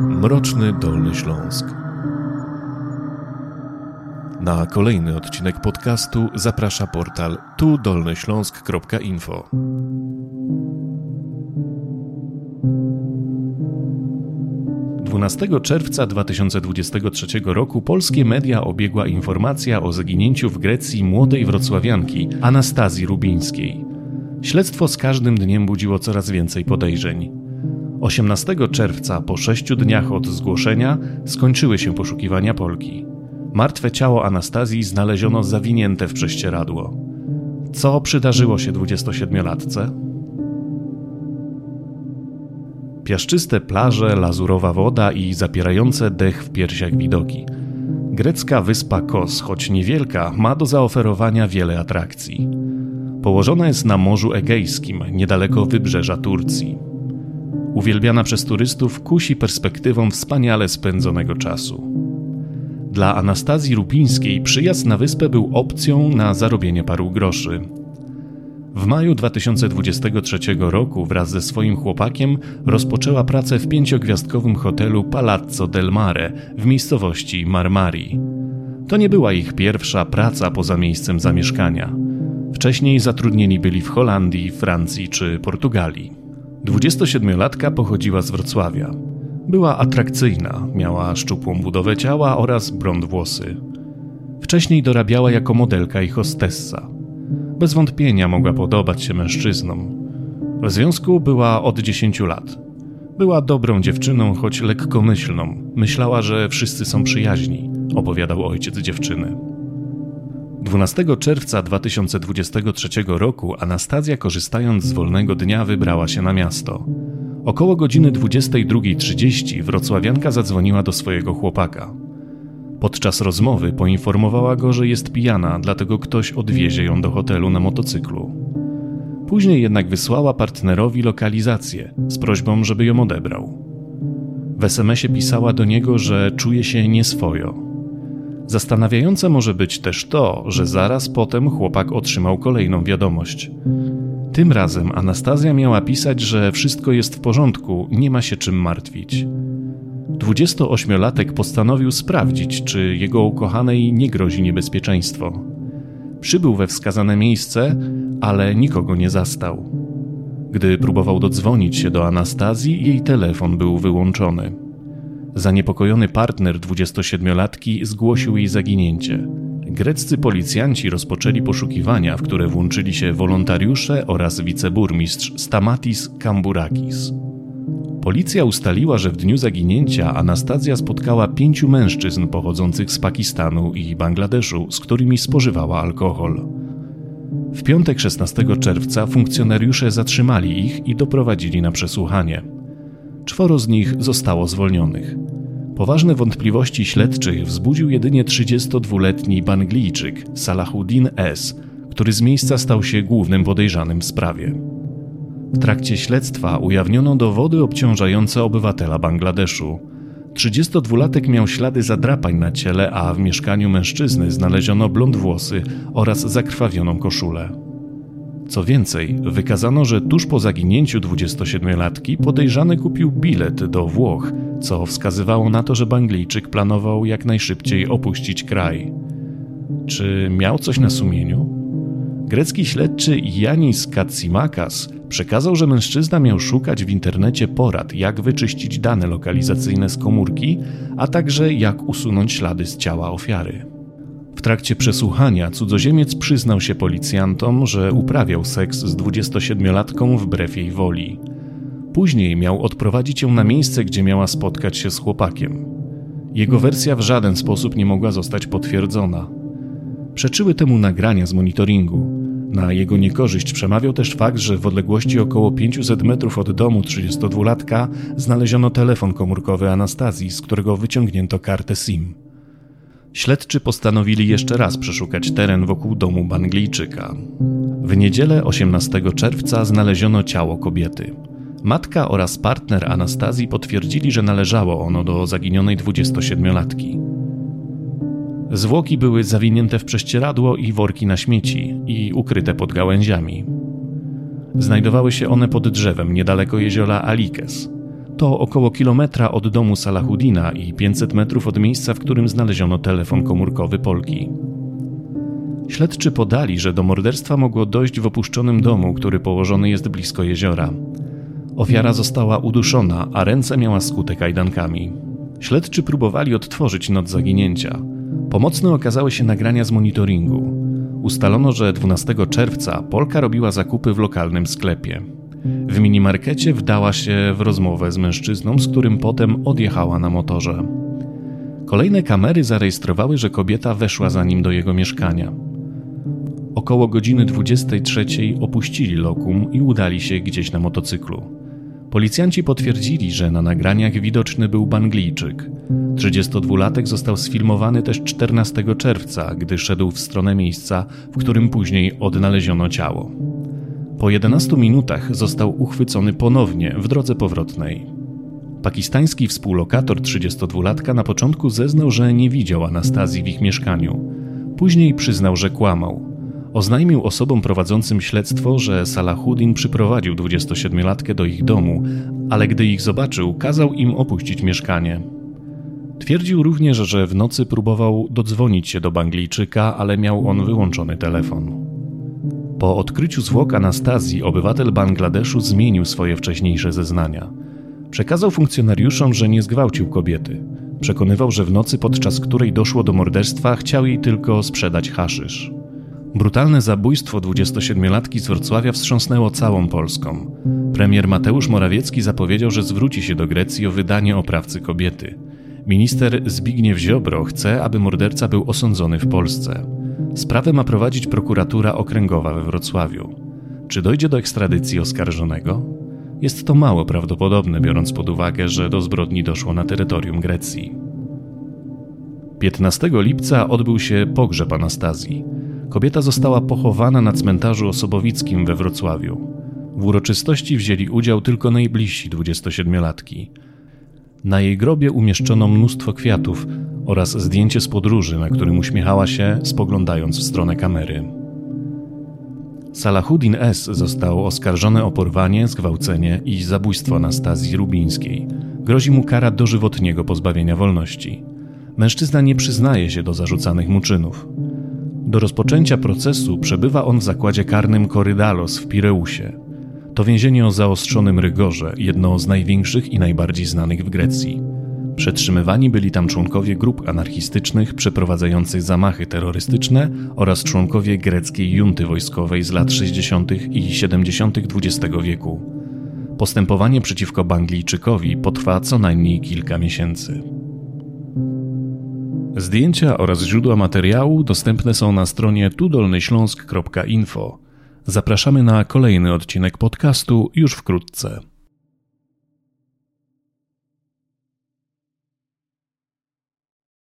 Mroczny Dolny Śląsk. Na kolejny odcinek podcastu zaprasza portal tudolnyśląsk.info. 12 czerwca 2023 roku polskie media obiegła informacja o zaginięciu w Grecji młodej wrocławianki Anastazji Rubińskiej. Śledztwo z każdym dniem budziło coraz więcej podejrzeń. 18 czerwca, po sześciu dniach od zgłoszenia, skończyły się poszukiwania Polki. Martwe ciało Anastazji znaleziono zawinięte w prześcieradło. Co przydarzyło się 27-latce? Piaszczyste plaże, lazurowa woda i zapierające dech w piersiach widoki. Grecka wyspa Kos, choć niewielka, ma do zaoferowania wiele atrakcji. Położona jest na Morzu Egejskim, niedaleko wybrzeża Turcji. Uwielbiana przez turystów kusi perspektywą wspaniale spędzonego czasu. Dla Anastazji Rubińskiej przyjazd na wyspę był opcją na zarobienie paru groszy. W maju 2023 roku wraz ze swoim chłopakiem rozpoczęła pracę w pięciogwiazdkowym hotelu Palazzo del Mare w miejscowości Marmari. To nie była ich pierwsza praca poza miejscem zamieszkania. Wcześniej zatrudnieni byli w Holandii, Francji czy Portugalii. 27-latka pochodziła z Wrocławia. Była atrakcyjna, miała szczupłą budowę ciała oraz blond włosy. Wcześniej dorabiała jako modelka i hostessa. Bez wątpienia mogła podobać się mężczyznom. W związku była od 10 lat. Była dobrą dziewczyną, choć lekkomyślną. Myślała, że wszyscy są przyjaźni, opowiadał ojciec dziewczyny. 12 czerwca 2023 roku Anastazja, korzystając z wolnego dnia, wybrała się na miasto. Około godziny 22.30 wrocławianka zadzwoniła do swojego chłopaka. Podczas rozmowy poinformowała go, że jest pijana, dlatego ktoś odwiezie ją do hotelu na motocyklu. Później jednak wysłała partnerowi lokalizację z prośbą, żeby ją odebrał. W SMS-ie pisała do niego, że czuje się nieswojo. Zastanawiające może być też to, że zaraz potem chłopak otrzymał kolejną wiadomość. Tym razem Anastazja miała pisać, że wszystko jest w porządku, nie ma się czym martwić. 28-latek postanowił sprawdzić, czy jego ukochanej nie grozi niebezpieczeństwo. Przybył we wskazane miejsce, ale nikogo nie zastał. Gdy próbował dodzwonić się do Anastazji, jej telefon był wyłączony. Zaniepokojony partner 27-latki zgłosił jej zaginięcie. Greccy policjanci rozpoczęli poszukiwania, w które włączyli się wolontariusze oraz wiceburmistrz Stamatis Kamburakis. Policja ustaliła, że w dniu zaginięcia Anastazja spotkała pięciu mężczyzn pochodzących z Pakistanu i Bangladeszu, z którymi spożywała alkohol. W piątek 16 czerwca funkcjonariusze zatrzymali ich i doprowadzili na przesłuchanie. Czworo z nich zostało zwolnionych. Poważne wątpliwości śledczych wzbudził jedynie 32-letni Banglijczyk Salahuddin S., który z miejsca stał się głównym podejrzanym w sprawie. W trakcie śledztwa ujawniono dowody obciążające obywatela Bangladeszu. 32-latek miał ślady zadrapań na ciele, a w mieszkaniu mężczyzny znaleziono blond włosy oraz zakrwawioną koszulę. Co więcej, wykazano, że tuż po zaginięciu 27-latki podejrzany kupił bilet do Włoch, co wskazywało na to, że Banglijczyk planował jak najszybciej opuścić kraj. Czy miał coś na sumieniu? Grecki śledczy Janis Katsimakas przekazał, że mężczyzna miał szukać w internecie porad, jak wyczyścić dane lokalizacyjne z komórki, a także jak usunąć ślady z ciała ofiary. W trakcie przesłuchania cudzoziemiec przyznał się policjantom, że uprawiał seks z 27-latką wbrew jej woli. Później miał odprowadzić ją na miejsce, gdzie miała spotkać się z chłopakiem. Jego wersja w żaden sposób nie mogła zostać potwierdzona. Przeczyły temu nagrania z monitoringu. Na jego niekorzyść przemawiał też fakt, że w odległości około 500 metrów od domu 32-latka znaleziono telefon komórkowy Anastazji, z którego wyciągnięto kartę SIM. Śledczy postanowili jeszcze raz przeszukać teren wokół domu Banglijczyka. W niedzielę 18 czerwca znaleziono ciało kobiety. Matka oraz partner Anastazji potwierdzili, że należało ono do zaginionej 27-latki. Zwłoki były zawinięte w prześcieradło i worki na śmieci i ukryte pod gałęziami. Znajdowały się one pod drzewem niedaleko jeziora Alikes. To około kilometra od domu Salahudina i 500 metrów od miejsca, w którym znaleziono telefon komórkowy Polki. Śledczy podali, że do morderstwa mogło dojść w opuszczonym domu, który położony jest blisko jeziora. Ofiara została uduszona, a ręce miała skute kajdankami. Śledczy próbowali odtworzyć noc zaginięcia. Pomocne okazały się nagrania z monitoringu. Ustalono, że 12 czerwca Polka robiła zakupy w lokalnym sklepie. W minimarkecie wdała się w rozmowę z mężczyzną, z którym potem odjechała na motorze. Kolejne kamery zarejestrowały, że kobieta weszła za nim do jego mieszkania. Około godziny 23 opuścili lokum i udali się gdzieś na motocyklu. Policjanci potwierdzili, że na nagraniach widoczny był Banglijczyk. 32-latek został sfilmowany też 14 czerwca, gdy szedł w stronę miejsca, w którym później odnaleziono ciało. Po 11 minutach został uchwycony ponownie w drodze powrotnej. Pakistański współlokator 32-latka na początku zeznał, że nie widział Anastazji w ich mieszkaniu. Później przyznał, że kłamał. Oznajmił osobom prowadzącym śledztwo, że Salahuddin przyprowadził 27-latkę do ich domu, ale gdy ich zobaczył, kazał im opuścić mieszkanie. Twierdził również, że w nocy próbował dodzwonić się do Banglijczyka, ale miał on wyłączony telefon. Po odkryciu zwłok Anastazji, obywatel Bangladeszu zmienił swoje wcześniejsze zeznania. Przekazał funkcjonariuszom, że nie zgwałcił kobiety. Przekonywał, że w nocy, podczas której doszło do morderstwa, chciał jej tylko sprzedać haszysz. Brutalne zabójstwo 27-latki z Wrocławia wstrząsnęło całą Polską. Premier Mateusz Morawiecki zapowiedział, że zwróci się do Grecji o wydanie oprawcy kobiety. Minister Zbigniew Ziobro chce, aby morderca był osądzony w Polsce. Sprawę ma prowadzić prokuratura okręgowa we Wrocławiu. Czy dojdzie do ekstradycji oskarżonego? Jest to mało prawdopodobne, biorąc pod uwagę, że do zbrodni doszło na terytorium Grecji. 15 lipca odbył się pogrzeb Anastazji. Kobieta została pochowana na cmentarzu osobowickim we Wrocławiu. W uroczystości wzięli udział tylko najbliżsi 27-latki. Na jej grobie umieszczono mnóstwo kwiatów oraz zdjęcie z podróży, na którym uśmiechała się, spoglądając w stronę kamery. Salahuddin S. został oskarżony o porwanie, zgwałcenie i zabójstwo Anastazji Rubińskiej. Grozi mu kara dożywotniego pozbawienia wolności. Mężczyzna nie przyznaje się do zarzucanych mu czynów. Do rozpoczęcia procesu przebywa on w zakładzie karnym Korydalos w Pireusie. To więzienie o zaostrzonym rygorze, jedno z największych i najbardziej znanych w Grecji. Przetrzymywani byli tam członkowie grup anarchistycznych przeprowadzających zamachy terrorystyczne oraz członkowie greckiej junty wojskowej z lat 60. i 70. XX wieku. Postępowanie przeciwko Banglijczykowi potrwa co najmniej kilka miesięcy. Zdjęcia oraz źródła materiału dostępne są na stronie tudolnyśląsk.info. Zapraszamy na kolejny odcinek podcastu już wkrótce.